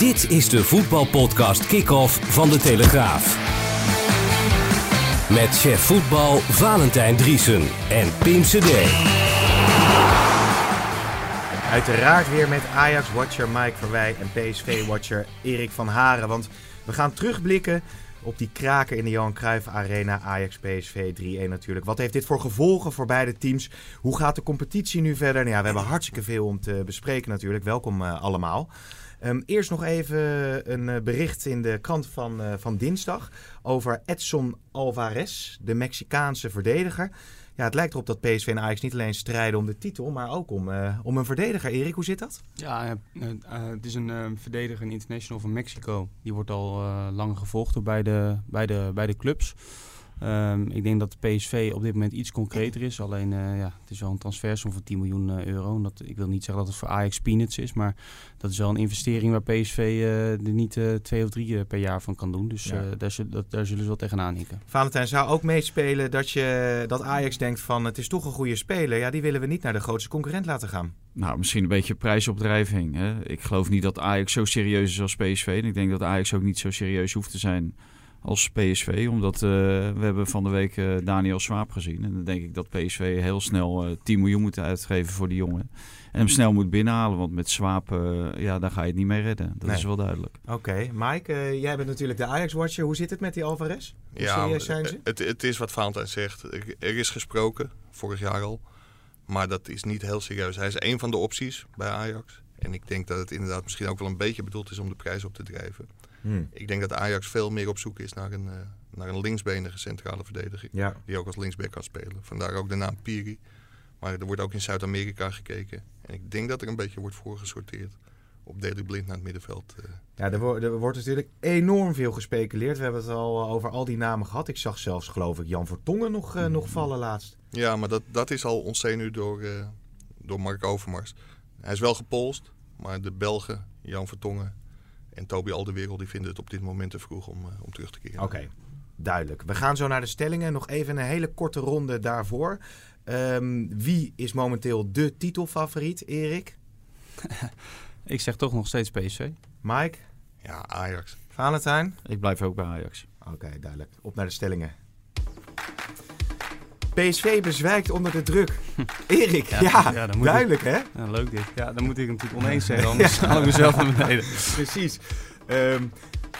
Dit is de voetbalpodcast Kick-Off van De Telegraaf. Met chef voetbal Valentijn Driesen en Pim CD. Uiteraard weer met Ajax-watcher Mike Verwij en PSV-watcher Erik van Haren. Want we gaan terugblikken op die kraken in de Johan Cruijff Arena. Ajax-PSV 3-1 natuurlijk. Wat heeft dit voor gevolgen voor beide teams? Hoe gaat de competitie nu verder? Nou ja, we hebben hartstikke veel om te bespreken natuurlijk. Welkom uh, allemaal. Um, eerst nog even een uh, bericht in de krant van, uh, van dinsdag over Edson Alvarez, de Mexicaanse verdediger. Ja, het lijkt erop dat PSV en Ajax niet alleen strijden om de titel, maar ook om, uh, om een verdediger. Erik, hoe zit dat? Ja, het is een verdediger, een international van Mexico. Die wordt al lang gevolgd door beide, beide, beide clubs. Um, ik denk dat de PSV op dit moment iets concreter is. Alleen, uh, ja, het is wel een transfersom van 10 miljoen uh, euro. Dat, ik wil niet zeggen dat het voor Ajax peanuts is, maar dat is wel een investering waar PSV uh, er niet twee of drie per jaar van kan doen. Dus ja. daar, dat, daar zullen ze wel tegenaan hikken. Valentijn zou ook meespelen dat, je, dat Ajax denkt van het is toch een goede speler. Ja, die willen we niet naar de grootste concurrent laten gaan. Nou, misschien een beetje prijsopdrijving. Hè? Ik geloof niet dat Ajax zo serieus is als PSV. En ik denk dat Ajax ook niet zo serieus hoeft te zijn als PSV. Omdat uh, we hebben van de week uh, Daniel Swaap gezien. En dan denk ik dat PSV heel snel uh, 10 miljoen moet uitgeven voor die jongen. En hem snel moet binnenhalen. Want met Swaap, ja, daar ga je het niet mee redden. Dat nee. is wel duidelijk. Oké. Okay. Mike, jij bent natuurlijk de Ajax-watcher. Hoe zit het met die Alvarez? Hoe ja, zijn ze? Het, het is wat Valentijn zegt. Er is gesproken, vorig jaar al. Maar dat is niet heel serieus. Hij is een van de opties bij Ajax. En ik denk dat het inderdaad misschien ook wel een beetje bedoeld is om de prijs op te drijven. Hmm. Ik denk dat Ajax veel meer op zoek is naar een, uh, naar een linksbenige centrale verdediger. Ja. Die ook als linksback kan spelen. Vandaar ook de naam Piri. Maar er wordt ook in Zuid-Amerika gekeken. En ik denk dat er een beetje wordt voorgesorteerd op Deli Blind naar het middenveld. Uh. Ja, er, wo er, wordt natuurlijk enorm veel gespeculeerd. We hebben het al over al die namen gehad. Ik zag zelfs, geloof ik, Jan Vertongen nog, uh, mm. nog vallen laatst. Ja, maar dat, dat is al ontzenuwd door, uh, door Mark Overmars. Hij is wel gepolst, maar de Belgen, Jan Vertongen en Toby Alderwereld die vinden het op dit moment te vroeg om, uh, om terug te keren. Oké, okay. duidelijk. We gaan zo naar de stellingen. Nog even een hele korte ronde daarvoor. Um, wie is momenteel de titelfavoriet, Erik? Ik zeg toch nog steeds PSV. Mike? Ja, Ajax. Valentijn? Ik blijf ook bij Ajax. Oké, okay, duidelijk. Op naar de stellingen. PSV bezwijkt onder de druk. Erik, ja, ja, ja duidelijk ik, hè? Ja, leuk dit. Ja, dan moet ik natuurlijk oneens zeggen, anders haal ik mezelf naar beneden. Precies. Um,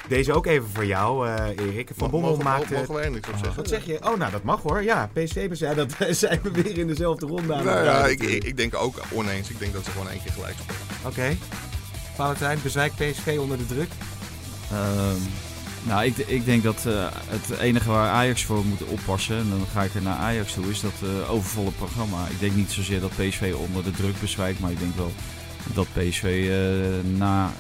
deze ook even voor jou, uh, Erik. Van Bommel mogen, maakte... Mogen we eindelijk op zeggen? Wat zeg je? Oh, nou, dat mag hoor. Ja, PSV bezwijkt. Dat zijn we weer in dezelfde ronde aan nou, ja, ik, ik, ik, denk ook oneens. Ik denk dat ze gewoon één keer gelijk spelen. Oké. Okay. Valentijn, bezwijkt PSV onder de druk? Um, nou, ik, ik denk dat uh, het enige waar Ajax voor moet oppassen, en dan ga ik er naar Ajax toe, is dat uh, overvolle programma. Ik denk niet zozeer dat PSV onder de druk bezwijkt, maar ik denk wel dat PSV uh, na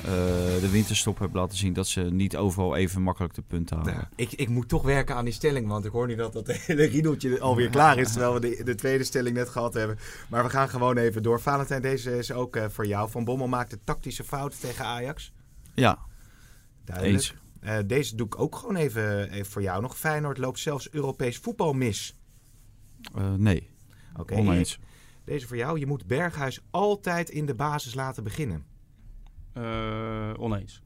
de winterstop heeft laten zien dat ze niet overal even makkelijk de punten halen. Ja, ik, ik moet toch werken aan die stelling, want ik hoor nu dat dat hele riedeltje alweer klaar is, terwijl we de, de, tweede stelling net gehad hebben. Maar we gaan gewoon even door. Valentijn, deze is ook voor jou. Van Bommel maakt de tactische fout tegen Ajax. Ja, Duidelijk. Eens. Uh, deze doe ik ook gewoon even, even voor jou nog. Feyenoord loopt zelfs Europees voetbal mis. Uh, nee, okay. oneens. Deze voor jou. Je moet Berghuis altijd in de basis laten beginnen. Uh, oneens.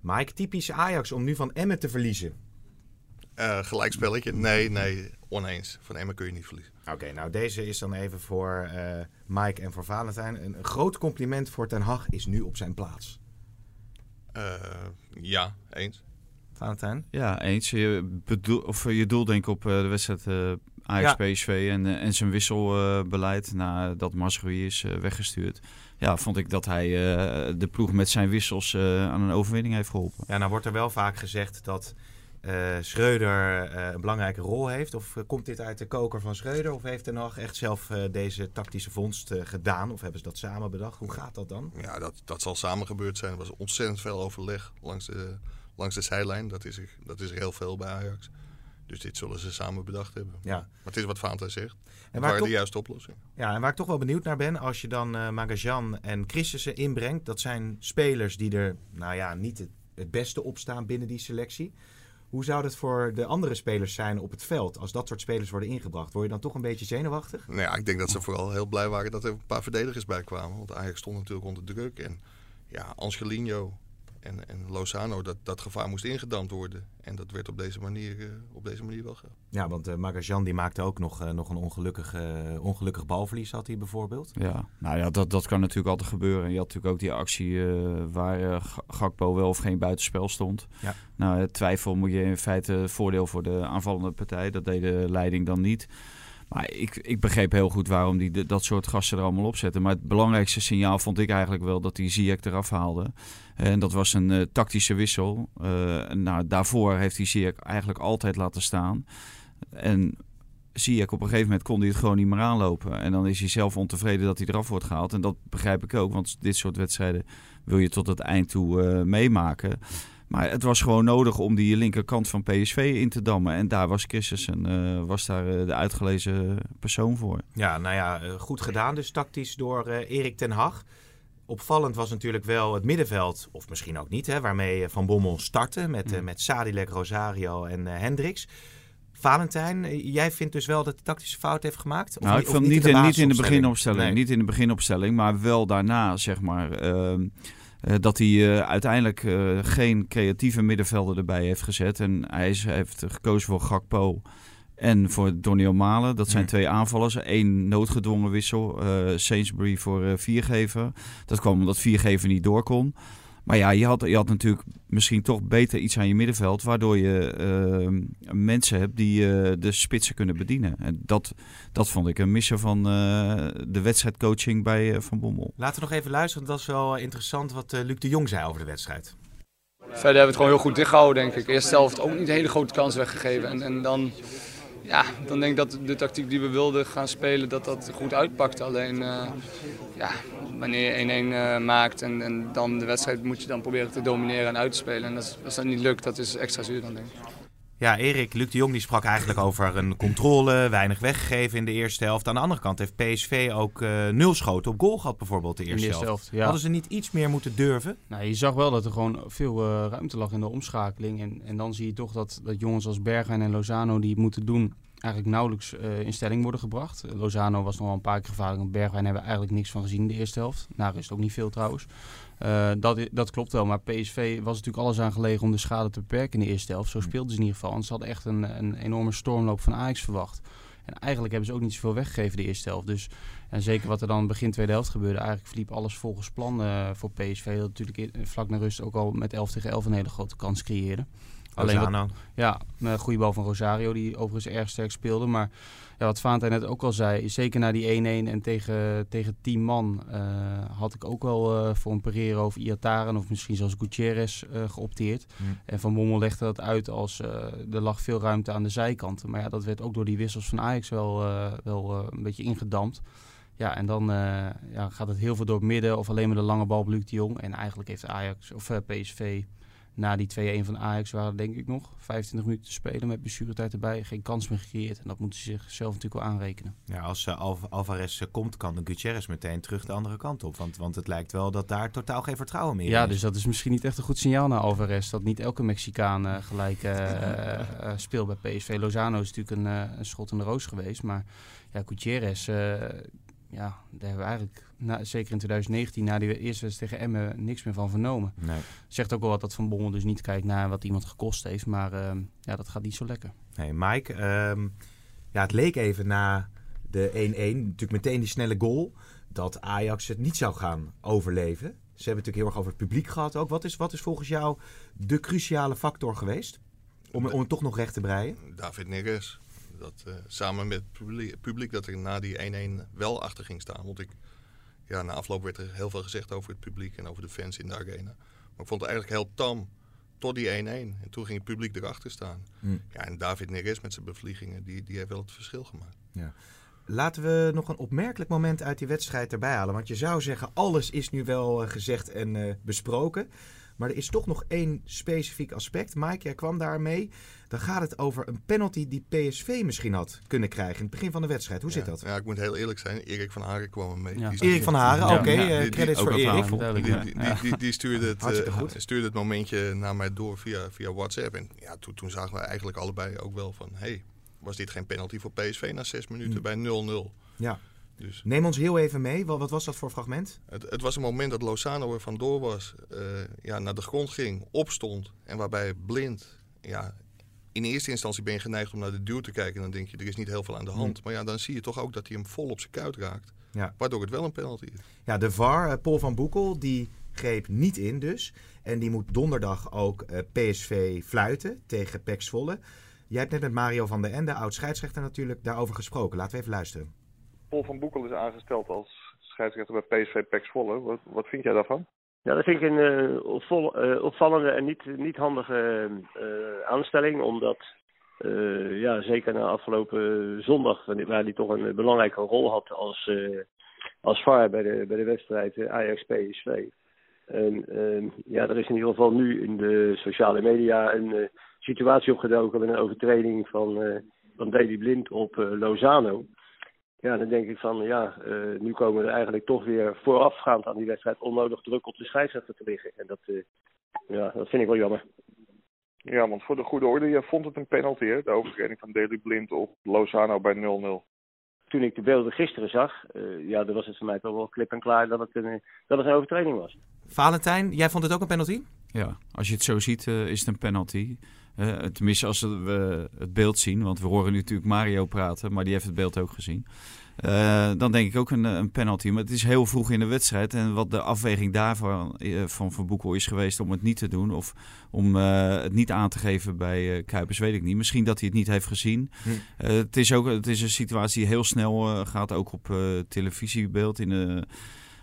Mike, typisch Ajax om nu van Emmen te verliezen. gelijkspelletje? Nee, nee, oneens. Van Emmen kun je niet verliezen. Oké, okay, nou deze is dan even voor Mike en voor Valentijn. Een, een groot compliment voor Ten Hag is nu op zijn plaats. Uh, ja, eens. Valentijn? Ja, eens. Je, bedoel, of je doel denk ik op uh, de wedstrijd uh, Ajax-PSV en, en zijn wisselbeleid nadat Masrui is weggestuurd. Ja, vond ik dat hij de ploeg met zijn wissels aan een overwinning heeft geholpen. Ja, nou wordt er wel vaak gezegd dat eh Schreuder eh, een belangrijke rol heeft? Of eh, komt dit uit de koker van Schreuder? Of heeft Ten Hag echt zelf deze tactische vondst gedaan? Of hebben ze dat samen bedacht? Hoe gaat dat dan? Ja, dat, dat zal samen gebeurd zijn. Er was ontzettend veel overleg langs de, langs de zijlijn. Dat is, er, dat is er heel veel bij Ajax. Dus dit zullen ze samen bedacht hebben. Ja. Maar het is wat Fanta zegt. En waar, waren de toch, juiste oplossing. ja, en waar ik toch wel benieuwd naar ben, als je dan Magajan en Christensen inbrengt, dat zijn spelers die er, nou ja, niet het, het beste op staan binnen die selectie. Hoe zou dat voor de andere spelers zijn op het veld als dat soort spelers worden ingebracht? Word je dan toch een beetje zenuwachtig? Nou ja, ik denk dat ze vooral heel blij waren dat er een paar verdedigers bij kwamen. Want Ajax stond natuurlijk onder druk. En ja, Angelino en, en Lozano, dat, dat gevaar moest ingedampt worden. En dat werd op deze manier, eh, op deze manier wel gedaan. Ja, want eh Magajan die maakte ook nog, eh, nog een ongelukkig, ongelukkig balverlies, had hij bijvoorbeeld. Ja, nou ja, dat, dat kan natuurlijk altijd gebeuren. Je had natuurlijk ook die actie eh, waar Gakpo wel of geen buitenspel stond. Ja. Nou, twijfel moet je in feite voordeel voor de aanvallende partij. Dat deed de leiding dan niet. Maar ik, ik begreep heel goed waarom die de- dat soort gasten er allemaal op zetten. Maar het belangrijkste signaal vond ik eigenlijk wel dat die Ziyech eraf haalde. En dat was een eh, tactische wissel. En nou, daarvoor heeft hij Ziyech eigenlijk altijd laten staan. En Ziyech op een gegeven moment kon hij het gewoon niet meer aanlopen. En dan is hij zelf ontevreden dat hij eraf wordt gehaald. En dat begrijp ik ook, want dit soort wedstrijden wil je tot het eind toe eh, meemaken. Maar het was gewoon nodig om die linkerkant van PSV in te dammen. En daar was Christensen eh, was daar de uitgelezen persoon voor. Ja, nou ja, goed gedaan dus tactisch door Erik ten Hag. Opvallend was natuurlijk wel het middenveld, of misschien ook niet, hè, waarmee eh, Van Bommel startte met, eh, Mm. met Sadilek, Rosario en eh Hendricks. Valentijn, jij vindt dus wel dat de tactische fout heeft gemaakt? Of nou, niet- ik vond niet, de in, niet in de beginopstelling. Nee. Niet in de beginopstelling, maar wel daarna, zeg maar. ehm, eh, dat hij uiteindelijk geen creatieve middenvelder erbij heeft gezet. En hij is, hij heeft gekozen voor Gakpo en voor Donny Malen. Dat zijn twee aanvallers. Eén noodgedwongen wissel. eh Sainsbury voor eh, Viergever. Dat kwam omdat Viergever niet door kon. Maar ja, je had, je had natuurlijk misschien toch beter iets aan je middenveld. Waardoor je eh, mensen hebt die eh, de spitsen kunnen bedienen. En dat, dat vond ik een missen van eh, de wedstrijdcoaching bij Van Bommel. Laten we nog even luisteren, dat is wel interessant wat Luc de Jong zei over de wedstrijd. Verder hebben we het gewoon heel goed dichtgehouden, denk ik. Eerste helft ook niet hele grote kansen weggegeven. En, en dan, ja, dan denk ik dat de tactiek die we wilden gaan spelen, dat dat goed uitpakt. Alleen, eh, ja, wanneer je 1-1 eh, maakt en, en dan de wedstrijd moet je dan proberen te domineren en uit te spelen. En als dat niet lukt, dat is extra zuur dan, denk ik. Ja, Erik, Luc de Jong die sprak eigenlijk over een controle, weinig weggegeven in de eerste helft. Aan de andere kant heeft PSV ook eh, nul schoten op goal gehad bijvoorbeeld de In eerste, de eerste helft. helft. Ja. Hadden ze niet iets meer moeten durven? Nou, je zag wel dat er gewoon veel eh, ruimte lag in de omschakeling. En, en dan zie je toch dat, dat jongens als Bergwijn en Lozano die het moeten doen, eigenlijk nauwelijks eh, in stelling worden gebracht. Lozano was nog wel een paar keer gevaarlijk. Bergwijn hebben we eigenlijk niks van gezien in de eerste helft. Nou, is het ook niet veel trouwens. Eh, dat, dat klopt wel, maar PSV was natuurlijk alles aan gelegen om de schade te beperken in de eerste helft. Zo speelden ze in ieder geval. Want ze hadden echt een, een enorme stormloop van Ajax verwacht. En eigenlijk hebben ze ook niet zoveel weggegeven de eerste helft. Dus en zeker wat er dan begin tweede helft gebeurde, eigenlijk verliep alles volgens plan eh, voor PSV. Dat natuurlijk in- vlak naar rust ook al met 11 tegen 11 een hele grote kans creëerde. Alleen wat- ja, een goede bal van Rosario, die overigens erg sterk speelde. Maar ja, wat Vaantijn net ook al zei, zeker na die 1-1 en tegen, tegen 10 man eh, had ik ook wel eh, voor een Pereiro of Iataren of misschien zelfs Gutierrez eh, geopteerd. En Van Bommel legde dat uit als er lag veel ruimte aan de zijkanten. Maar ja, dat werd ook door die wissels van Ajax wel, wel een beetje ingedampt. Ja, en dan ja, gaat het heel veel door het midden of alleen maar de lange bal op Luc de Jong. En eigenlijk heeft Ajax of PSV na die 2-1 van Ajax waren denk ik nog 25 minuten te spelen met blessuretijd erbij. Geen kans meer gecreëerd. En dat moeten ze zichzelf natuurlijk wel aanrekenen. Ja, als uh, Alv Alvarez uh, komt, kan de Gutierrez meteen terug de andere kant op. Want, want het lijkt wel dat daar totaal geen vertrouwen meer ja, in is. dus dat is misschien niet echt een goed signaal naar Alvarez. Dat niet elke Mexicaan uh, gelijk uh, speelt bij PSV. Lozano is natuurlijk een, een, schot in de roos geweest. Maar ja, Gutierrez, ja, daar hebben we eigenlijk, na, zeker in 2019, na die eerste wedstrijd tegen Emmen, niks meer van vernomen. Nee. Zegt ook wel wat dat Van Bommel dus niet kijkt naar wat iemand gekost heeft. Maar uh, ja, dat gaat niet zo lekker. Nee, Mike, um, ja, het leek even na de 1-1, natuurlijk meteen die snelle goal, dat Ajax het niet zou gaan overleven. Ze hebben het natuurlijk heel erg over het publiek gehad ook. Wat is, wat is volgens jou de cruciale factor geweest om, om het toch nog recht te breien? David Neres. Dat, uh, samen met het publiek, publiek, dat er na die 1-1 wel achter ging staan. Want ik, ja, na afloop werd er heel veel gezegd over het publiek en over de fans in de arena. Maar ik vond het eigenlijk heel tam Tot die 1-1. En toen ging het publiek erachter staan. Hmm. Ja, en David Neres met zijn bevliegingen, die, die heeft wel het verschil gemaakt. Laten we nog een opmerkelijk moment uit die wedstrijd erbij halen. Want je zou zeggen, alles is nu wel eh, gezegd en eh, besproken. Maar er is toch nog één specifiek aspect. Mike, jij kwam daarmee. Dan gaat het over een penalty die PSV misschien had kunnen krijgen in het begin van de wedstrijd. Hoe zit dat? Ja, ik moet heel eerlijk zijn. Erik van Haren kwam er mee. Ja. Die, Erik van Haren, Ja. oké. Ja. eh, credits voor Erik. die, ja. die, die, die, die stuurde, het, eh, stuurde het momentje naar mij door via, via WhatsApp. En ja, toen, toen zagen we eigenlijk allebei ook wel van... hey, was dit geen penalty voor PSV na zes minuten Hmm. bij 0-0? Ja. Dus Neem ons heel even mee. Wat, wat was dat voor fragment? het, het was een moment dat Lozano er vandoor was. eh, ja, naar de grond ging, opstond. En waarbij blind... Ja, in eerste instantie ben je geneigd om naar de duw te kijken. En dan denk je, er is niet heel veel aan de hand. Maar ja, dan zie je toch ook dat hij hem vol op zijn kuit raakt. Ja. Waardoor het wel een penalty is. Ja, de VAR, eh, Paul van Boekel, die greep niet in dus. En die moet donderdag ook eh, PSV fluiten tegen PEC Zwolle. Jij hebt net met Mario van der Ende, oud-scheidsrechter natuurlijk, daarover gesproken. Laten we even luisteren. Paul van Boekel is aangesteld als scheidsrechter bij PSV PEC Zwolle. Wat, wat vind jij daarvan? Ja, dat vind ik een eh, opvallende en niet, niet handige eh, aanstelling. Omdat, ja, zeker na afgelopen zondag, waar hij toch een belangrijke rol had als, als VAR bij de, bij de wedstrijd Ajax-PSV. En eh, ja, er is in ieder geval nu in de sociale media een situatie opgedoken met een overtreding van, van Blind op Lozano. Ja, dan denk ik van ja, eh, nu komen we er eigenlijk toch weer voorafgaand aan die wedstrijd onnodig druk op de scheidsrechter te liggen. En dat, eh, ja, dat vind ik wel jammer. Ja, want voor de goede orde, je vond het een penalty, hè? De overtreding van Daley Blind op Lozano bij 0-0. Toen ik de beelden gisteren zag, eh, ja, dan was het voor mij toch wel klip en klaar dat het een, dat het een overtreding was. Valentijn, jij vond het ook een penalty? Ja, als je het zo ziet, eh, is het een penalty. Eh, tenminste, als we het beeld zien, want we horen nu natuurlijk Mario praten, maar die heeft het beeld ook gezien. Eh, dan denk ik ook een, een penalty. Maar het is heel vroeg in de wedstrijd. En wat de afweging daarvan eh, van Van Boekel is geweest om het niet te doen. Of om eh, het niet aan te geven bij eh, Kuipers, weet ik niet. Misschien dat hij het niet heeft gezien. Hm. Eh, het, is ook, het is een situatie die heel snel eh, gaat, ook op eh, televisiebeeld. In de,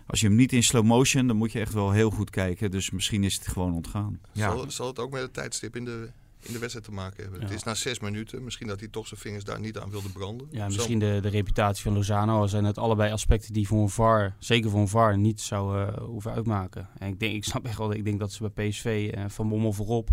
als je hem niet in slow motion, dan moet je echt wel heel goed kijken. Dus misschien is het gewoon ontgaan. Ja. Zal, zal het ook met het tijdstip in de, in de wedstrijd te maken hebben? Het is na zes minuten. Misschien dat hij toch zijn vingers daar niet aan wilde branden. Ja, Zo- misschien de, de reputatie van Lozano zijn het allebei aspecten die voor een VAR, zeker voor een VAR, niet zou eh, hoeven uitmaken. En ik, denk, ik snap echt wel, ik denk dat ze bij PSV en Van Bommel voorop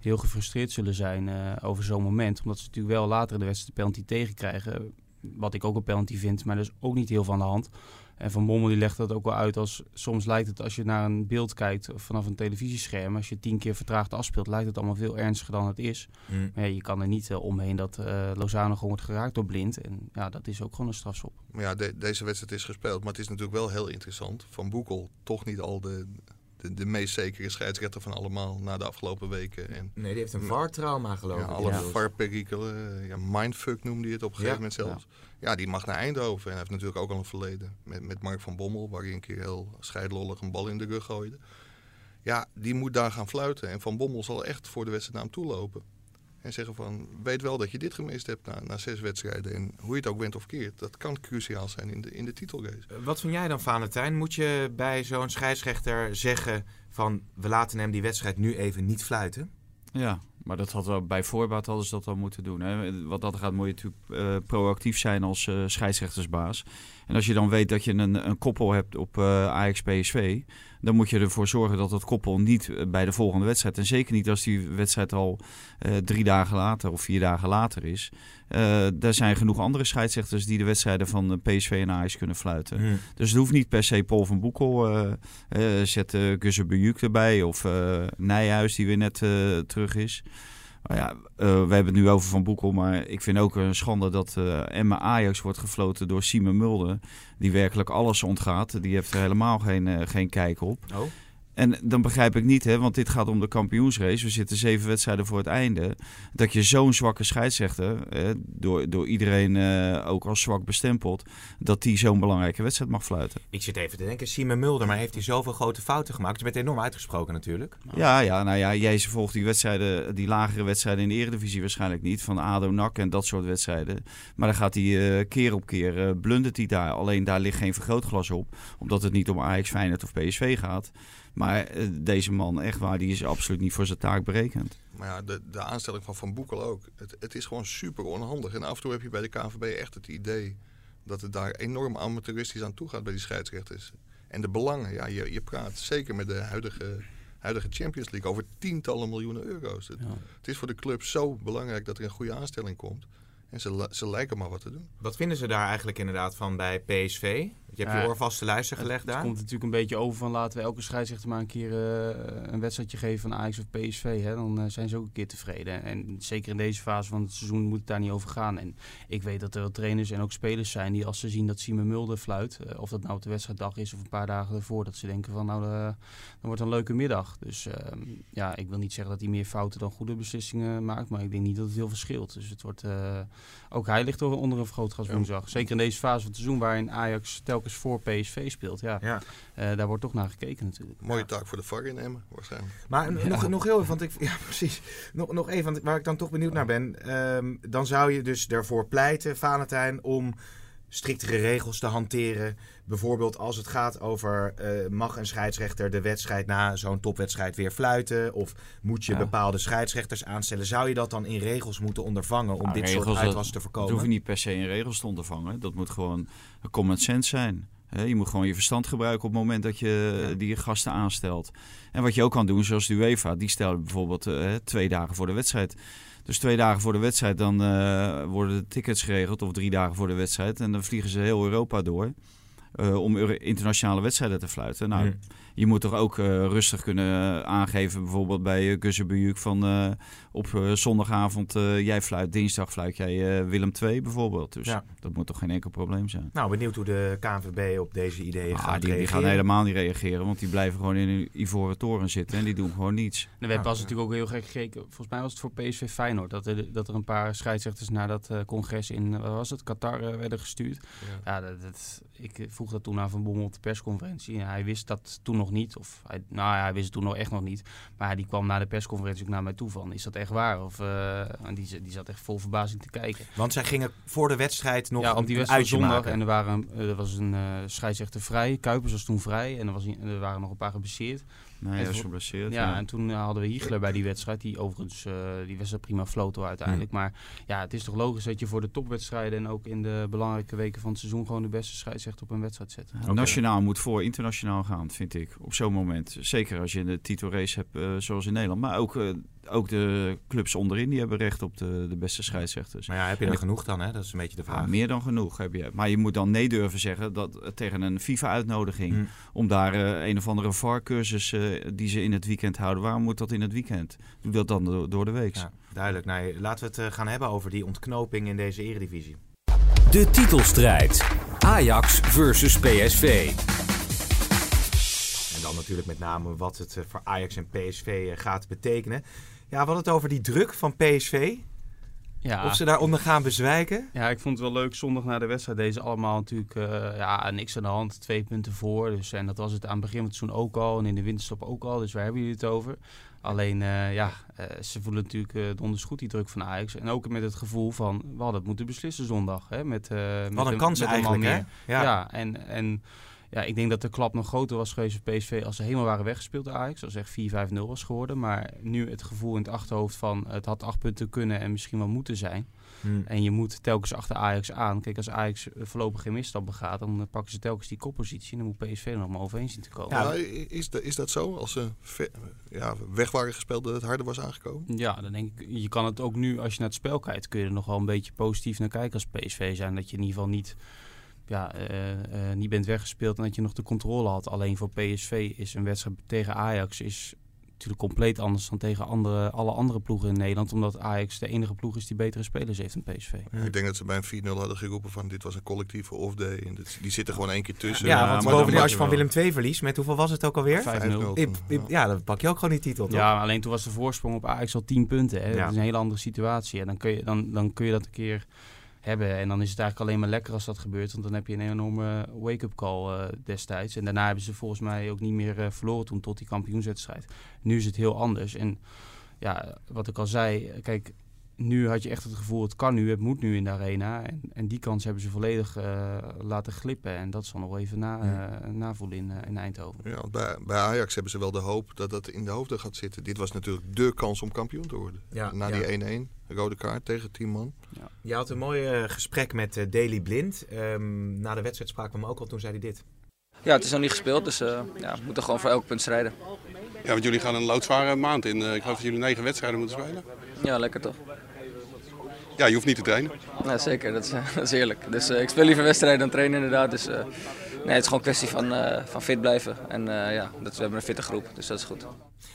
heel gefrustreerd zullen zijn eh, over zo'n moment. Omdat ze natuurlijk wel later in de wedstrijd de penalty tegenkrijgen. Wat ik ook een penalty vind, maar is ook niet heel van de hand. En Van Bommel die legt dat ook wel uit als... Soms lijkt het als je naar een beeld kijkt vanaf een televisiescherm... als je tien keer vertraagd afspeelt, lijkt het allemaal veel ernstiger dan het is. Hm. Maar ja, je kan er niet eh, omheen dat eh, Lozano gewoon wordt geraakt door blind. En ja, dat is ook gewoon een strafschop. Maar ja, de- deze wedstrijd is gespeeld. Maar het is natuurlijk wel heel interessant. Van Boekel, toch niet al de, de, de meest zekere scheidsrechter van allemaal na de afgelopen weken. En Nee, die heeft een VAR-trauma geloof ja, ik. alle Ja. VAR-perikelen, ja, mindfuck noemde hij het op een gegeven moment zelfs. Ja. die mag naar Eindhoven. En hij heeft natuurlijk ook al een verleden met, met Mark van Bommel, waar hij een keer heel scheidlollig een bal in de rug gooide. Ja, die moet daar gaan fluiten. En Van Bommel zal echt voor de wedstrijd naar hem toe lopen. En zeggen van, weet wel dat je dit gemist hebt na, na zes wedstrijden. En hoe je het ook went of keert, dat kan cruciaal zijn in de, in de titelrace. Wat vind jij dan, Valentijn? Moet je bij zo'n scheidsrechter zeggen van... we laten hem die wedstrijd nu even niet fluiten? Ja, maar dat had wel, bij voorbaat hadden ze dat al moeten doen. Hè. Wat dat gaat, moet je natuurlijk eh, proactief zijn als eh, scheidsrechtersbaas. En als je dan weet dat je een, een koppel hebt op eh Ajax-PSV... dan moet je ervoor zorgen dat dat koppel niet eh, bij de volgende wedstrijd... en zeker niet als die wedstrijd al eh, drie dagen later of vier dagen later is... eh er zijn genoeg andere scheidsrechters die de wedstrijden van PSV en Ajax kunnen fluiten. Dus het hoeft niet per se Paul van Boekel. eh, zet uh, Guzze erbij of Nijhuis die weer net terug is. Maar ja, eh, we hebben het nu over Van Boekel, maar ik vind ook een schande dat eh Emma Ajax wordt gefloten door Simon Mulder. Die werkelijk alles ontgaat. Die heeft er helemaal geen, eh, geen kijk op. Oh. En dan begrijp ik niet, hè, want dit gaat om de kampioensrace. We zitten zeven wedstrijden voor het einde. Dat je zo'n zwakke scheidsrechter, eh, door, door iedereen eh, ook als zwak bestempeld, dat die zo'n belangrijke wedstrijd mag fluiten. Ik zit even te denken, Simon Mulder, maar heeft hij zoveel grote fouten gemaakt? Je bent enorm uitgesproken natuurlijk. Ja, ja, nou ja, jij volgt die wedstrijden, die lagere wedstrijden in de Eredivisie waarschijnlijk niet. Van ADO, NAC en dat soort wedstrijden. Maar dan gaat hij eh, keer op keer, uh, blundert hij daar. Alleen daar ligt geen vergrootglas op, omdat het niet om Ajax, Feyenoord of PSV gaat. Maar Maar eh, deze man, echt waar, die is absoluut niet voor zijn taak berekend. Maar ja, de, de aanstelling van Van Boekel ook. Het, het is gewoon super onhandig. En af en toe heb je bij de KNVB echt het idee dat het daar enorm amateuristisch aan toe gaat bij die scheidsrechters. En de belangen, ja, je, je praat zeker met de huidige, huidige Champions League over tientallen miljoenen euro's. Het, het is voor de club zo belangrijk dat er een goede aanstelling komt. En ze, ze lijken maar wat te doen. Wat vinden ze daar eigenlijk inderdaad van bij PSV? Je hebt je oor vast te luisteren Het, gelegd het daar. komt natuurlijk een beetje over van laten we elke scheidsrechter maar een keer eh, een wedstrijdje geven van Ajax of PSV. Hè? Dan eh, zijn ze ook een keer tevreden. En zeker in deze fase van het seizoen moet het daar niet over gaan. En ik weet dat er wel trainers en ook spelers zijn die als ze zien dat Simon Mulder fluit, eh, of dat nou op de wedstrijddag is of een paar dagen ervoor, dat ze denken van nou, dan wordt het een leuke middag. Dus ehm, ja, ik wil niet zeggen dat hij meer fouten dan goede beslissingen maakt, maar ik denk niet dat het heel verschilt. Dus het wordt, ook hij ligt er onder een vergrootglas woensdag. Zeker in deze fase van het seizoen waarin Ajax telkens voor PSV speelt. Ja, Ja. eh, daar wordt toch naar gekeken natuurlijk. Mooie taak voor de VAR in Emmen, waarschijnlijk. Maar nog, nog heel even, want ik, ja, precies. Nog, nog even, want waar ik dan toch benieuwd naar ben. ehm, dan zou je dus ervoor pleiten, Valentijn, om striktere regels te hanteren. Bijvoorbeeld als het gaat over eh, mag een scheidsrechter de wedstrijd na zo'n topwedstrijd weer fluiten? Of moet je Ja. bepaalde scheidsrechters aanstellen? Zou je dat dan in regels moeten ondervangen om Nou, dit soort regels, uitwas te Dat voorkomen? hoef je niet per se in regels te ondervangen. Dat moet gewoon common sense zijn. Je moet gewoon je verstand gebruiken op het moment dat je die gasten aanstelt. En wat je ook kan doen, zoals de UEFA, die stellen bijvoorbeeld eh, twee dagen voor de wedstrijd. Dus twee dagen voor de wedstrijd, dan eh, worden de tickets geregeld, of drie dagen voor de wedstrijd. En dan vliegen ze heel Europa door eh, om internationale wedstrijden te fluiten. Nou, je moet toch ook eh, rustig kunnen aangeven, bijvoorbeeld bij uh, van op eh, zondagavond, eh, jij fluit, dinsdag fluit jij eh, Willem II bijvoorbeeld. Dus Ja. dat moet toch geen enkel probleem zijn. Nou, benieuwd hoe de KNVB op deze ideeën Ah, gaat die, die reageren. gaan helemaal niet reageren, want die blijven gewoon in een ivoren toren zitten en die doen gewoon niets. En we hebben pas natuurlijk ook heel gek gekeken. Volgens mij was het voor PSV Feyenoord. Dat er, dat er een paar scheidsrechters naar dat eh, congres in, wat was het, Qatar werden gestuurd. Ja, dat, dat, ik vroeg dat toen aan Van Bommel op de persconferentie. En hij wist dat toen nog niet. Of hij, nou ja, hij wist het toen nog echt nog niet. Maar die kwam na de persconferentie ook naar mij toe van, is dat echt waar? Of, eh, en die, die zat echt vol verbazing te kijken. Want zij gingen voor de wedstrijd nog ja, op die wedstrijd zondag. maken. En er, waren, eh, er was een eh scheidsrechter vrij. Kuipers was toen vrij. En er, was, er waren nog een paar geblesseerd. Nee, En hij is voor- geblesseerd. Ja, ja. en toen hadden we Hiegler bij die wedstrijd. Die overigens, eh, die wedstrijd prima floten uiteindelijk. Hmm. Maar ja, het is toch logisch dat je voor de topwedstrijden... en ook in de belangrijke weken van het seizoen... gewoon de beste scheidsrechter op een wedstrijd zet. Nationaal moet voor internationaal gaan, vind ik. Op zo'n moment. Zeker als je een titelrace hebt, zoals in Nederland. Maar ook, ook de clubs onderin, die hebben recht op de, de beste scheidsrechters. Maar ja, heb je er genoeg dan? Hè? Dat is een beetje de vraag. Ja, meer dan genoeg heb je. Maar je moet dan nee durven zeggen dat eh, tegen een FIFA-uitnodiging. Hmm. Om daar eh, een of andere VAR-cursus eh, die ze in het weekend houden. Waarom moet dat in het weekend? Doe dat dan door, door de week. Ja, duidelijk. Nee, laten we het gaan hebben over die ontknoping in deze eredivisie. De titelstrijd. Ajax versus PSV. En dan natuurlijk met name wat het voor Ajax en PSV gaat betekenen. Ja, we hadden het over die druk van PSV. Ja. Of ze daaronder gaan bezwijken. Ja, ik vond het wel leuk. Zondag na de wedstrijd deze allemaal natuurlijk eh, ja, niks aan de hand. Twee punten voor. Dus, en dat was het aan het begin van het seizoen ook al. En in de winterstop ook al. Dus waar hebben jullie het over? Alleen, eh, ja, eh, ze voelen natuurlijk donders goed die druk van Ajax. En ook met het gevoel van, we hadden het moeten beslissen zondag. Hè, met, met Wat een kans met eigenlijk, hè? meer. Ja. Ja, en... en ja, ik denk dat de klap nog groter was geweest voor PSV als ze helemaal waren weggespeeld door Ajax. Als echt 4-5-0 was geworden. Maar nu het gevoel in het achterhoofd van het had acht punten kunnen en misschien wel moeten zijn. Hmm. En je moet telkens achter Ajax aan. Kijk, als Ajax voorlopig geen misstap begaat, dan pakken ze telkens die koppositie. En dan moet PSV er nog maar overheen zien te komen. Ja, is, dat, is dat zo? Als ze ja, weg waren gespeeld dat het harder was aangekomen? Ja, dan denk ik, je kan het ook nu, als je naar het spel kijkt, kun je er nog wel een beetje positief naar kijken als PSV zijn. Dat je in ieder geval niet, ja, uh, uh, niet bent weggespeeld en dat je nog de controle had. Alleen voor PSV is een wedstrijd tegen Ajax is natuurlijk compleet anders dan tegen andere, alle andere ploegen in Nederland. Omdat Ajax de enige ploeg is die betere spelers heeft dan PSV. Ja, ik denk dat ze bij een 4-0 hadden geroepen van dit was een collectieve off-day. En dit, die zitten gewoon één keer tussen. Ja, want maar bovendien als je van. Willem II verliest, met hoeveel was het ook alweer? 5-0. Ip, ip, ja, dan pak je ook gewoon die titel, toch? Ja, alleen toen was de voorsprong op Ajax al 10 punten. Hè? Ja. Dat is een hele andere situatie. En dan kun, je, dan, dan kun je dat een keer hebben. En dan is het eigenlijk alleen maar lekker als dat gebeurt. Want dan heb je een enorme wake-up call uh, destijds. En daarna hebben ze volgens mij ook niet meer uh, verloren toen tot die kampioenswedstrijd. Nu is het heel anders. En ja, wat ik al zei, kijk, nu had je echt het gevoel, het kan nu, het moet nu in de arena. En, en die kans hebben ze volledig uh, laten glippen. En dat zal nog even na, uh, navoelen in, uh, in Eindhoven. Ja, bij, bij, Ajax hebben ze wel de hoop dat dat in de hoofden gaat zitten. Dit was natuurlijk dé kans om kampioen te worden. Ja, Na ja. die 1-1, rode kaart tegen 10 man. Ja. Je had een mooi gesprek met Daley Blind. Um, na de wedstrijd spraken we hem ook al, toen zei hij dit. Ja, het is nog niet gespeeld, dus ja, we moeten gewoon voor elk punt strijden. Ja, want jullie gaan een loodzware maand in. ik geloof dat jullie negen wedstrijden moeten spelen. Ja, lekker toch? Ja, je hoeft niet te trainen. Ja, zeker, dat is, dat is heerlijk. Dus uh, ik speel liever wedstrijden dan trainen inderdaad. Dus uh, nee, het is gewoon een kwestie van, uh, van fit blijven. En ja, dat, we hebben een fitte groep, dus dat is goed.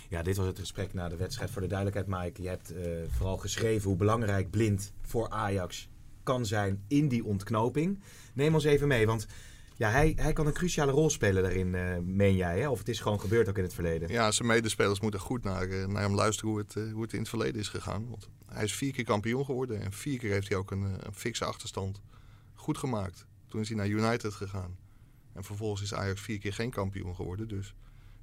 Ja, dit was het gesprek na de wedstrijd. Voor de duidelijkheid, Mike, je hebt vooral geschreven hoe belangrijk blind voor Ajax kan zijn in die ontknoping. Neem ons even mee, want ja, hij, hij kan een cruciale rol spelen daarin, uh, meen jij? Hè? Of het is gewoon gebeurd ook in het verleden? Ja, zijn medespelers moeten goed naar, uh, naar hem luisteren hoe het, uh, hoe het in het verleden is gegaan. Want hij is vier keer kampioen geworden en vier keer heeft hij ook een, een fikse achterstand goed gemaakt. Toen is hij naar United gegaan. En vervolgens is Ajax vier keer geen kampioen geworden. Dus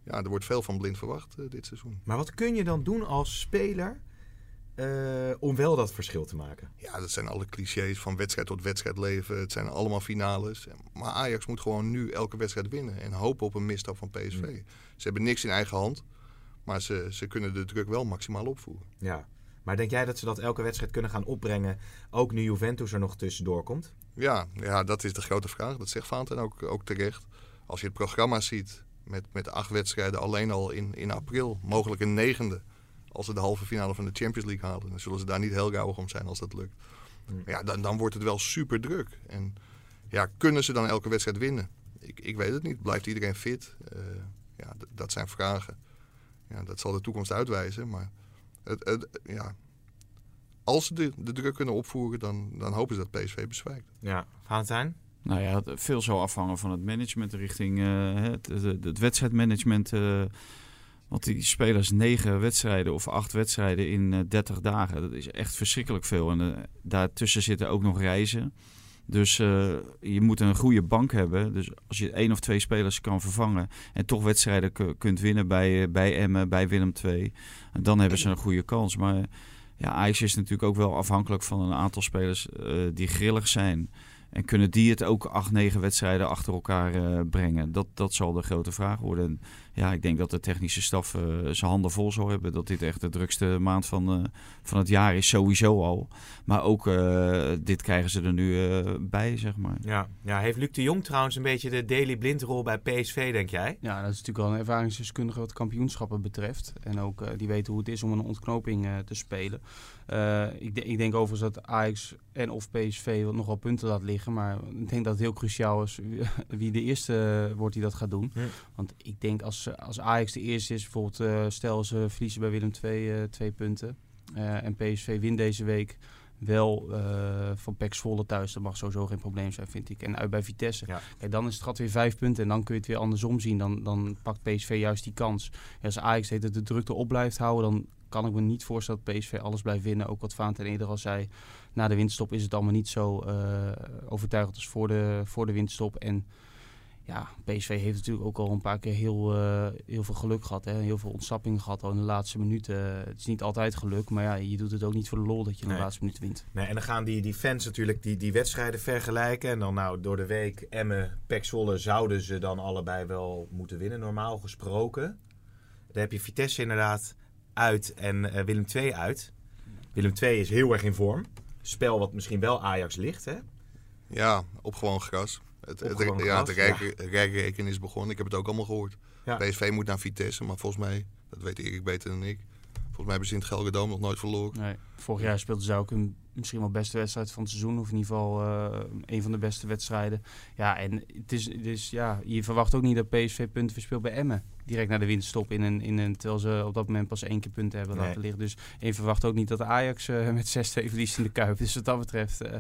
ja, er wordt veel van blind verwacht dit seizoen. Maar wat kun je dan doen als speler uh, om wel dat verschil te maken? Ja, dat zijn alle clichés van wedstrijd tot wedstrijd leven. Het zijn allemaal finales. Maar Ajax moet gewoon nu elke wedstrijd winnen. En hopen op een misstap van PSV. Mm. Ze hebben niks in eigen hand. Maar ze, ze kunnen de druk wel maximaal opvoeren. Ja. Maar denk jij dat ze dat elke wedstrijd kunnen gaan opbrengen? Ook nu Juventus er nog tussendoor komt? Ja, ja dat is de grote vraag. Dat zegt Vaanten ook, ook terecht. Als je het programma ziet met, met acht wedstrijden alleen al in, in april. Mogelijk een negende als ze de halve finale van de Champions League halen. Dan zullen ze daar niet heel gauw om zijn als dat lukt. Hmm. Ja, dan, dan wordt het wel super druk. En ja, kunnen ze dan elke wedstrijd winnen? Ik, ik weet het niet. Blijft iedereen fit? Uh, ja, dat zijn vragen. Ja, dat zal de toekomst uitwijzen. Maar het, het, ja, als ze de, de druk kunnen opvoeren, dan, dan hopen ze dat PSV bezwijkt. Ja, Valentijn? Nou ja, veel zal afhangen van het management richting uh, het, het, het, wedstrijdmanagement. Uh, want die spelers negen wedstrijden of acht wedstrijden in uh, 30 dagen. Dat is echt verschrikkelijk veel. En uh, daartussen zitten ook nog reizen. Dus uh, je moet een goede bank hebben. Dus als je één of twee spelers kan vervangen en toch wedstrijden kunt winnen bij, bij Emmen, bij Willem II, dan hebben ze een goede kans. Maar ja, Ajax is natuurlijk ook wel afhankelijk van een aantal spelers die grillig zijn. En kunnen die het ook acht, negen wedstrijden achter elkaar brengen? Dat, dat zal de grote vraag worden. Ja, ik denk dat de technische staf uh, zijn handen vol zal hebben. Dat dit echt de drukste maand van, uh, van het jaar is, sowieso al. Maar ook dit krijgen ze er nu bij, zeg maar. Ja. ja, heeft Luc de Jong trouwens een beetje de daily blindrol bij PSV, denk jij? Ja, dat is natuurlijk wel een ervaringsdeskundige wat kampioenschappen betreft. En ook die weten hoe het is om een ontknoping te spelen. ik, ik denk overigens dat Ajax en of PSV nog wel punten laat liggen. Maar ik denk dat het heel cruciaal is wie de eerste wordt die dat gaat doen. Want ik denk als, als Ajax de eerste is, bijvoorbeeld uh, stel ze verliezen bij Willem II uh, twee punten. Uh, en PSV wint deze week wel van PEC Zwolle thuis. Dat mag sowieso geen probleem zijn, vind ik. En uit bij Vitesse. Ja. Kijk, dan is het gat weer vijf punten. En dan kun je het weer andersom zien. Dan, dan pakt PSV juist die kans. Ja, als Ajax heet de drukte op blijft houden, dan kan ik me niet voorstellen dat PSV alles blijft winnen. Ook wat Vaant en eerder al zei, na de winststop is het allemaal niet zo overtuigend als voor de, voor de winststop. En ja, PSV heeft natuurlijk ook al een paar keer heel, uh, heel veel geluk gehad. Hè? Heel veel ontsnappingen gehad al in de laatste minuten. Het is niet altijd geluk, maar ja, je doet het ook niet voor de lol dat je in de laatste minuut wint. Nee, en dan gaan die, die fans natuurlijk die, die wedstrijden vergelijken. En dan nou door de week Emmen, Pek Zwolle zouden ze dan allebei wel moeten winnen, normaal gesproken. Dan heb je Vitesse inderdaad uit en uh, Willem II uit. Willem II is heel erg in vorm. Spel wat misschien wel Ajax ligt, hè? Ja, op gewoon gras. Het, het, het ja, de rijkrekening is begonnen. Ik heb het ook allemaal gehoord. Ja. PSV moet naar Vitesse, maar volgens mij, dat weet Erik beter dan ik. Volgens mij hebben ze in het Gelderdoom nog nooit verloren. Nee, vorig jaar speelden ze ook een misschien wel beste wedstrijd van het seizoen. Of in ieder geval uh, een van de beste wedstrijden. Ja, en het is, het is, ja, je verwacht ook niet dat PSV punten verspeelt bij Emmen. Direct naar de winststop in een, in een, terwijl ze op dat moment pas één keer punten hebben laten liggen. Dus je verwacht ook niet dat Ajax uh, met 6-2 verliest in de Kuip. Dus wat dat betreft... Uh,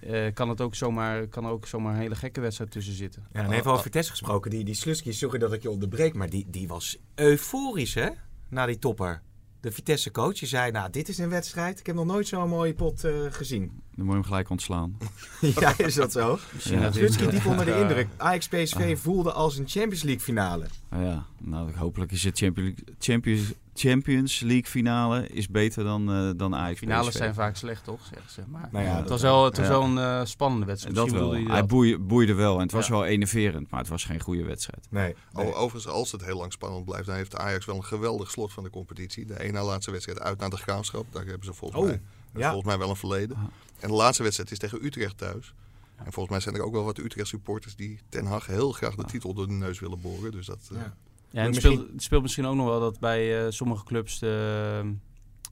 uh, kan het ook zomaar, kan er ook zomaar een hele gekke wedstrijd tussen zitten. Ja, en even over Vitesse gesproken. Die, die Slusky, sorry dat ik je onderbreek, maar die, die was euforisch hè? Na die topper de Vitesse coach. Zei, nou, dit is een wedstrijd. Ik heb nog nooit zo'n mooie pot uh, gezien. Dan moet je hem gelijk ontslaan. ja, is dat zo? Misschien Ja. Slutski dit- diep onder de indruk. Ajax PSV Ah. voelde als een Champions League finale. Ah ja, nou hopelijk is het Champions, Champions, Champions League finale is beter dan, eh dan Ajax Finales PSV. zijn vaak slecht, toch? Zeggen ze. Maar Nou ja, het was wel. het was wel een eh, spannende wedstrijd. Dat wel. Hij dat. boeide, boeide wel en het was Ja. wel enerverend, maar het was geen goede wedstrijd. Nee. Overigens, als het heel lang spannend blijft, dan heeft Ajax wel een geweldig slot van de competitie. De ene na laatste wedstrijd uit naar de graafschap. Daar hebben ze volgens, Oh, mij, ja. volgens mij wel een verleden. En de laatste wedstrijd is tegen Utrecht thuis. En volgens mij zijn er ook wel wat Utrecht supporters die Ten Hag heel graag de titel door de neus willen boren. Dus dat, eh, Ja. Ja, en het, Misschien- speelt, het speelt misschien ook nog wel dat bij eh, sommige clubs de eh,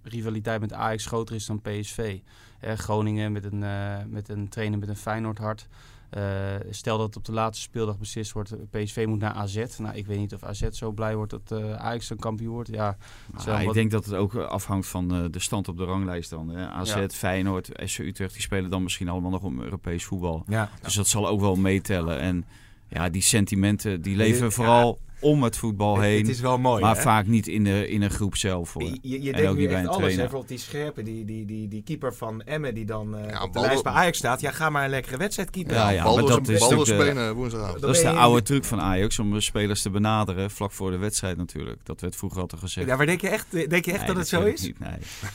rivaliteit met Ajax groter is dan PSV. Eh, Groningen met een, eh, met een trainer met een Feyenoord hart. Eh, stel dat op de laatste speeldag beslist wordt, eh, PSV moet naar AZ. Nou, ik weet niet of AZ zo blij wordt dat eh, Ajax een kampioen wordt. Ja, wel ik wat- denk dat het ook afhangt van eh, de stand op de ranglijst dan. Hè. AZ, Ja. Feyenoord, SC Utrecht, die spelen dan misschien allemaal nog om Europees voetbal. Ja. Dus dat zal ook wel meetellen. En ja, die sentimenten die leven Ja. vooral om het voetbal heen. Het is wel mooi, maar hè? vaak niet in de, in een groep zelf. Hoor. Je, je En denkt ook nu niet bij echt een alles. Bijvoorbeeld die scherpe, die, die, die, die keeper van Emmen die dan eh, Ja, op de lijst bij Ajax staat. Ja, ga maar een lekkere wedstrijd keeper. Ja, maar dat is de- spelen Dat is de je- oude truc van Ajax om de spelers te benaderen vlak voor de wedstrijd natuurlijk. Dat werd vroeger altijd gezegd. Ja, maar denk je echt, denk je echt Nee, dat het zo is? niet, nee.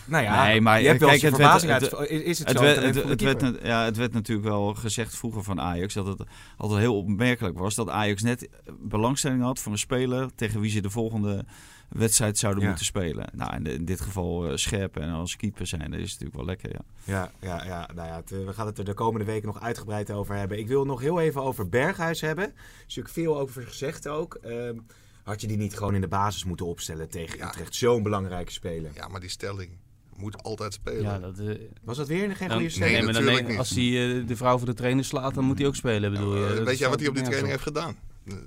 Nou ja, Nee, maar je hebt wel kijk, eens je het verbazing uit. Is, is het, zo? werd, het, werd, ja, het werd natuurlijk wel gezegd vroeger van Ajax dat het altijd heel opmerkelijk was dat Ajax net belangstelling had voor een speler tegen wie ze de volgende wedstrijd zouden Ja. moeten spelen. Nou, in, de- in dit geval eh, scherp en als keeper zijn, dat is natuurlijk wel lekker. Ja. Ja, ja, ja, nou ja het, eh, we gaan het er de komende weken nog uitgebreid over hebben. Ik wil nog heel even over Berghuis hebben. Er is natuurlijk veel over gezegd ook. Ehm, had je die niet gewoon in de basis moeten opstellen tegen Ja. Utrecht? Zo'n belangrijke speler. Ja, maar die stelling moet altijd spelen. ja dat, eh, Was dat weer geen goede stelling? nee, maar dan als hij de vrouw voor de trainer slaat, dan moet hij ook spelen, bedoel je. Weet jij wat hij op die training heeft gedaan?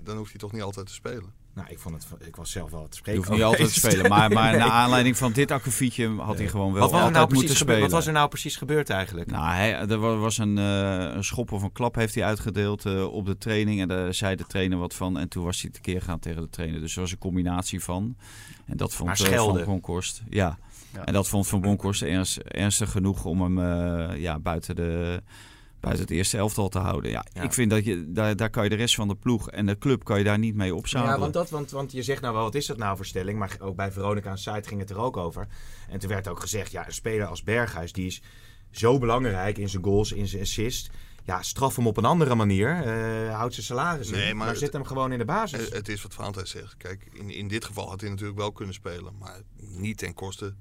Dan hoeft hij toch niet altijd te spelen. Nou, ik, vond het, ik was zelf wel te Je spreken. hoeft niet altijd te spelen, maar, maar stelling. naar Nee. aanleiding van dit akkefietje had hij gewoon wel Wat was, er altijd nou moeten spelen. wat was er nou precies gebeurd eigenlijk? Nou, hij, er wa- was een, eh, een schop of een klap heeft hij uitgedeeld eh, op de training. En daar zei de trainer wat van. En toen was hij tekeer gaan tegen de trainer. Dus er was een combinatie van. En dat vond schelden. Van Bronckhorst. Ja. Ja. En dat vond Van Bronckhorst ernst, ernstig genoeg om hem eh, ja, buiten, de, buiten het eerste elftal te houden. Ja, Ja. Ik vind dat je, daar, daar kan je de rest van de ploeg en de club kan je daar niet mee opzadelen. Ja, want, dat, want, want je zegt nou wel, wat is dat nou voor stelling? Maar ook bij Veronica aan site ging het er ook over. En toen werd ook gezegd, ja, een speler als Berghuis, die is zo belangrijk in zijn goals, in zijn assist. Ja, straf hem op een andere manier. eh houd zijn salaris in. Nee, maar, maar het- zet hem gewoon in de basis. Het is wat Valentijn zegt. Kijk, in, in dit geval had hij natuurlijk wel kunnen spelen. Maar niet ten koste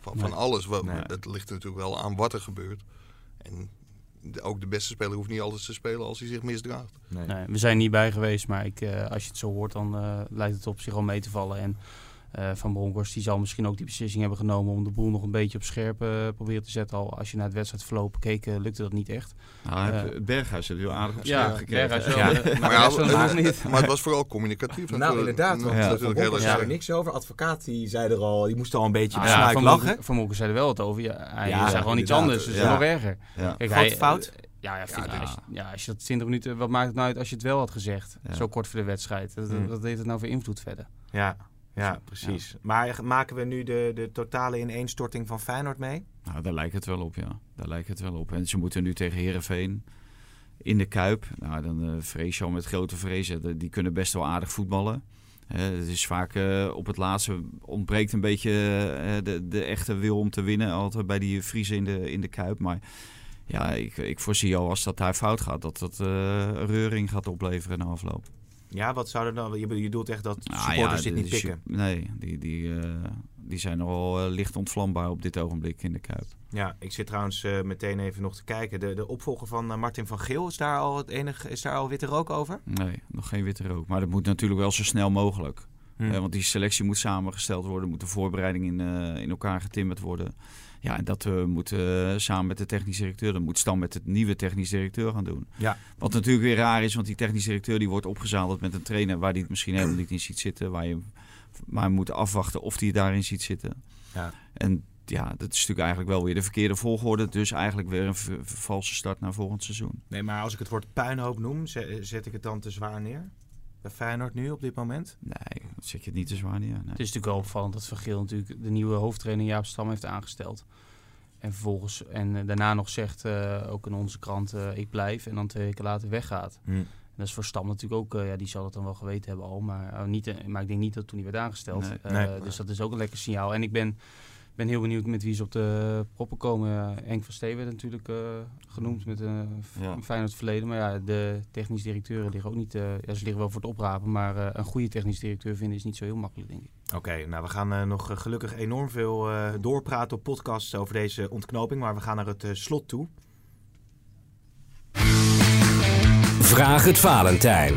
van, van alles. Wat, Nee. Het ligt natuurlijk wel aan wat er gebeurt. En ook de beste speler hoeft niet altijd te spelen als hij zich misdraagt. nee. Nee, we zijn niet bij geweest, maar ik, eh, als je het zo hoort, dan eh, lijkt het op zich al mee te vallen. En eh, Van Bronckhorst die zal misschien ook die beslissing hebben genomen om de boel nog een beetje op scherp eh, proberen te zetten. Al als je naar het wedstrijdverloop keek, eh, lukte dat niet echt. Nou, Berghuis heeft wel aardig op Ja, scherp gekregen. Berghuis Ja. wel, maar Maar, ja, van niet. maar het was vooral communicatief Nou, natuurlijk. inderdaad. Want Ja, heel zei er niks over. Advocaat die zei er al, die moest al een beetje Ah, Van lachen. Van Bronckhorst zei er wel wat over. Ja, hij Ja, zei gewoon iets anders, dus Ja. dat is nog erger. Ja. Kijk, hij- fout? Ja, ja, vind- Ja. Als, je, ja, als je dat 20 minuten, wat maakt het nou uit als je het wel had gezegd? Ja. Zo kort voor de wedstrijd. Dat, Hmm. Wat heeft het nou voor invloed verder? Ja, ja precies. Maar maken we nu de, de totale ineenstorting van Feyenoord mee? Nou, daar lijkt het wel op, ja. Daar lijkt het wel op. En ze moeten nu tegen Herenveen in de Kuip. Nou, dan eh vrees je al met grote vrezen. Die kunnen best wel aardig voetballen. Het is vaak eh, op het laatste ontbreekt een beetje eh, de, de echte wil om te winnen. Altijd bij die Friese in de, in de Kuip. Maar ja, ik, ik voorzie al als dat daar fout gaat, dat dat reuring gaat opleveren na afloop. Ja, wat zou er dan... Je bedoelt- echt dat Nou supporters dit de- niet pikken? Nee, die, die, eh, die zijn nogal eh, licht ontvlambaar op dit ogenblik in de Kuip. Ja, ik zit trouwens eh, meteen even nog te kijken. De, de opvolger van Martin van Geel, is daar al het enige, is daar al witte rook over? Nee, nog geen witte rook. Maar dat moet natuurlijk wel zo snel mogelijk. Hm. Eh, want die selectie moet samengesteld worden, moet de voorbereiding in, in elkaar getimmerd worden. Ja, en dat eh, moet eh, samen met de technisch directeur, dat moet Stan met de nieuwe technisch directeur gaan doen. Ja. Wat natuurlijk weer raar is, want die technisch directeur die wordt opgezadeld met een trainer waar hij het misschien helemaal niet in ziet zitten. Waar je maar moet afwachten of hij het daarin ziet zitten. Ja. En ja, dat is natuurlijk eigenlijk wel weer de verkeerde volgorde. Dus eigenlijk weer een valse start naar volgend seizoen. Nee, maar als ik het woord puinhoop noem, ze- zet ik het dan te zwaar neer? Bij Feyenoord nu op dit moment? Nee, dat zet je het niet te zwaar neer. Nee. Het is natuurlijk wel opvallend dat Van Geel natuurlijk de nieuwe hoofdtrainer Jaap Stam heeft aangesteld. en vervolgens en eh, daarna nog zegt, eh, ook in onze krant, eh, ik blijf. En dan twee weken later weggaat. Hm. Dat is voor Stam natuurlijk ook, eh, ja, die zal het dan wel geweten hebben al. Maar, niet, maar ik denk niet dat toen hij werd aangesteld. Nee. Eh, Nee. Dus dat is ook een lekker signaal. En ik ben, ben heel benieuwd met wie ze op de proppen komen. Henk van Steen werd natuurlijk eh, genoemd met eh, f- Ja. een Feyenoord verleden. Maar ja, de technisch directeuren liggen ook niet... eh, ja, ze liggen wel voor het oprapen. Maar eh, een goede technisch directeur vinden is niet zo heel makkelijk, denk ik. Oké, nou we gaan nog gelukkig enorm veel eh, doorpraten op podcasts over deze ontknoping. Maar we gaan naar het slot toe. Vraag het Valentijn.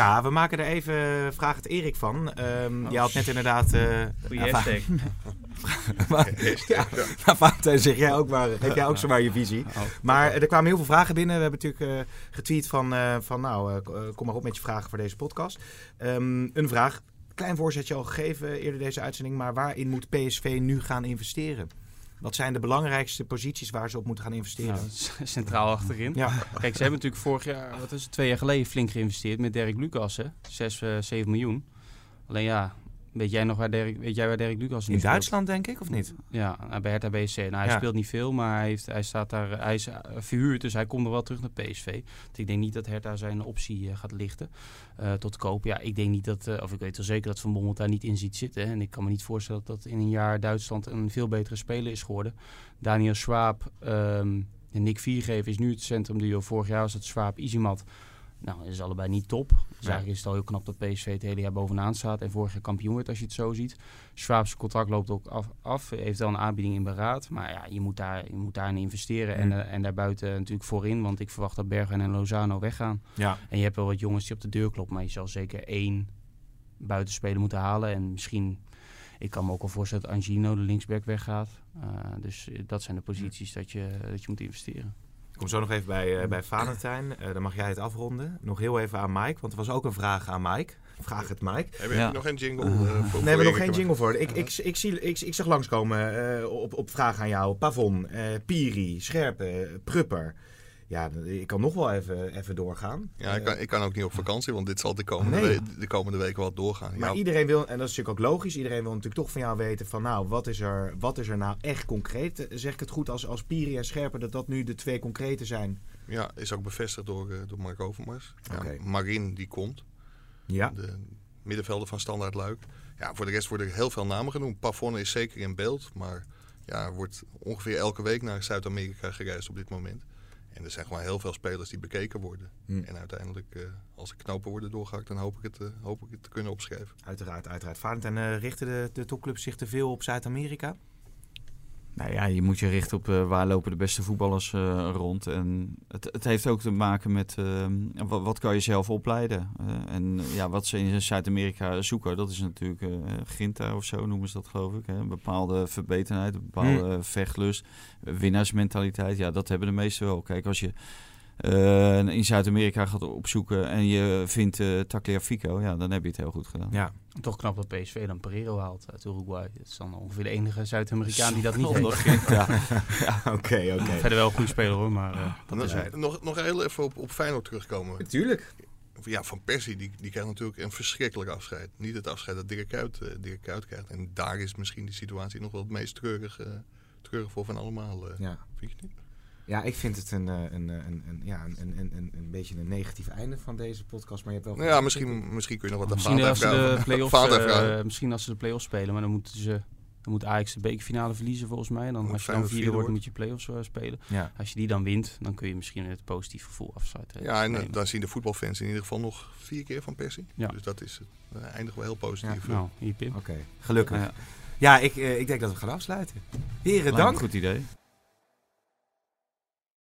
Ja, we maken er even eh, Vraag het Erik van. Ehm je had net inderdaad... eh, Goeie ja, hashtag. maar, ja, nou, zeg jij ook maar, geef jij ook zomaar je visie. Oh. Maar er kwamen heel veel vragen binnen. We hebben natuurlijk eh, getweet van, van nou, kom maar op met je vragen voor deze podcast. Ehm, een vraag, klein voorzetje al gegeven eerder deze uitzending, maar waarin moet PSV nu gaan investeren? Wat zijn de belangrijkste posities waar ze op moeten gaan investeren? Nou, centraal achterin. Ja, Kijk, ze hebben natuurlijk vorig jaar, wat is het, twee jaar geleden flink geïnvesteerd met Dirk Lucas, hè? 6, eh 7 miljoen. Alleen ja, weet jij nog waar Dirk, weet jij waar Dirk Lucas nu in speelt? Duitsland denk ik, of niet? Ja, nou, bij Hertha BSC. Nou, hij Ja. speelt niet veel, maar hij, heeft, hij, staat daar, hij is eh, verhuurd, dus hij komt nog wel terug naar PSV. Dus ik denk niet dat Hertha zijn optie eh, gaat lichten eh, tot koop. Ja, ik denk niet dat, of ik weet wel zeker dat Van Bommel daar niet in ziet zitten. Hè. En ik kan me niet voorstellen dat dat in een jaar Duitsland een veel betere speler is geworden. Daniel Schwab ehm, en Nick Viergever is nu het centrumduo. Vorig jaar was het Schwab Izimat. Nou, dat is allebei niet top. Dus eigenlijk is het al heel knap dat PSV het hele jaar bovenaan staat en vorig jaar kampioen werd als je het zo ziet. Schwab's contract loopt ook af, af. heeft wel een aanbieding in beraad. Maar ja, je moet, daar, je moet daarin investeren. En, eh, en daarbuiten natuurlijk voorin. Want ik verwacht dat Bergen en Lozano weggaan. Ja. En je hebt wel wat jongens die op de deur kloppen. Maar je zal zeker één buitenspeler moeten halen. En misschien, ik kan me ook wel voorstellen dat Angino, de linksback, weggaat. Eh, dus eh, dat zijn de posities dat je, dat je moet investeren. Ik kom zo nog even bij, eh, bij Valentijn. Eh, dan mag jij het afronden. Nog heel even aan Mike, want er was ook een vraag aan Mike. Vraag het Mike. Hebben Ja. we nog geen jingle? eh, voor, Nee, we hebben nog geen jingle voor. Ik, ik, ik, zie, ik, ik zag langskomen eh, op, op vragen aan jou. Pavon, eh, Piri, Scherpen, Prupper. Ja, ik kan nog wel even, even doorgaan. Ja, ik kan, Eh, ik kan ook niet op vakantie, want dit zal de komende, Nee. we- de komende weken wel doorgaan. maar Ja, iedereen wil, en dat is natuurlijk ook logisch, iedereen wil natuurlijk toch van jou weten van nou, wat is er, wat is er nou echt concreet? Eh, Zeg ik het goed als, als Piri en Scherpen dat dat nu de twee concrete zijn? ja, is ook bevestigd door, eh, door Mark Overmars. Ja. Marin, die komt. Ja. De middenvelder van Standaard Luik. Ja, voor de rest worden er heel veel namen genoemd. Pavon is zeker in beeld, maar ja, wordt ongeveer elke week naar Zuid-Amerika gereisd op dit moment. En er zijn gewoon heel veel spelers die bekeken worden. Hm. En uiteindelijk, eh, als er knopen worden doorgehakt, dan hoop ik het, eh, hoop ik het te kunnen opschrijven. Uiteraard, uiteraard. Valentijn, eh richten de, de topclubs zich te veel op Zuid-Amerika? Nou ja, je moet je richten op eh, waar lopen de beste voetballers eh, rond. En het, het heeft ook te maken met eh, wat, wat kan je zelf opleiden. En ja, wat ze in Zuid-Amerika zoeken, dat is natuurlijk Ginta of zo noemen ze dat geloof ik. Hè? Een bepaalde verbetenheid, een bepaalde vechtlust, eh, winnaarsmentaliteit. Ja, dat hebben de meesten wel. Kijk, als je eh, in Zuid-Amerika gaat opzoeken en je vindt eh Tagliafico, ja, dan heb je het heel goed gedaan. Ja. Toch knap dat PSV dan Pereiro haalt uit Uruguay. Dat is dan ongeveer de enige Zuid-Amerikaan die dat niet heeft. Ja. Oké, oké. Verder wel een goede speler hoor, maar eh, dat nog, is hij. nog, nog heel even op, op Feyenoord terugkomen. Natuurlijk. Ja, Van Persie, die, die krijgt natuurlijk een verschrikkelijk afscheid. Niet het afscheid dat Dirk Kuyt, eh, Dirk Kuyt krijgt. En daar is misschien die situatie nog wel het meest treurig, eh, treurig voor van allemaal. eh. Ja. Vind je niet? Ja, ik vind het een, eh, een, eh, een, een, ja, een, een, een, een beetje een negatief einde van deze podcast. Maar je hebt wel Nou ja, misschien, misschien kun je nog wat aan Misschien Vader als, ze de eh, misschien als ze de play-offs spelen, maar dan moeten ze... Dan moet Ajax de bekerfinale verliezen volgens mij. En dan, Moet als je dan vierde wordt, moet je play-offs eh, spelen. Ja. Als je die dan wint, dan kun je misschien het positief gevoel afsluiten. Ja, en eh, dan zien de voetbalfans in ieder geval nog vier keer Van Persie. Ja. Dus dat is uh, eindigt wel heel positief. nou, hier Pim. Oké, gelukkig. Ja. Ja, ik, eh, ik denk dat we gaan afsluiten. Heren, dank. een goed idee.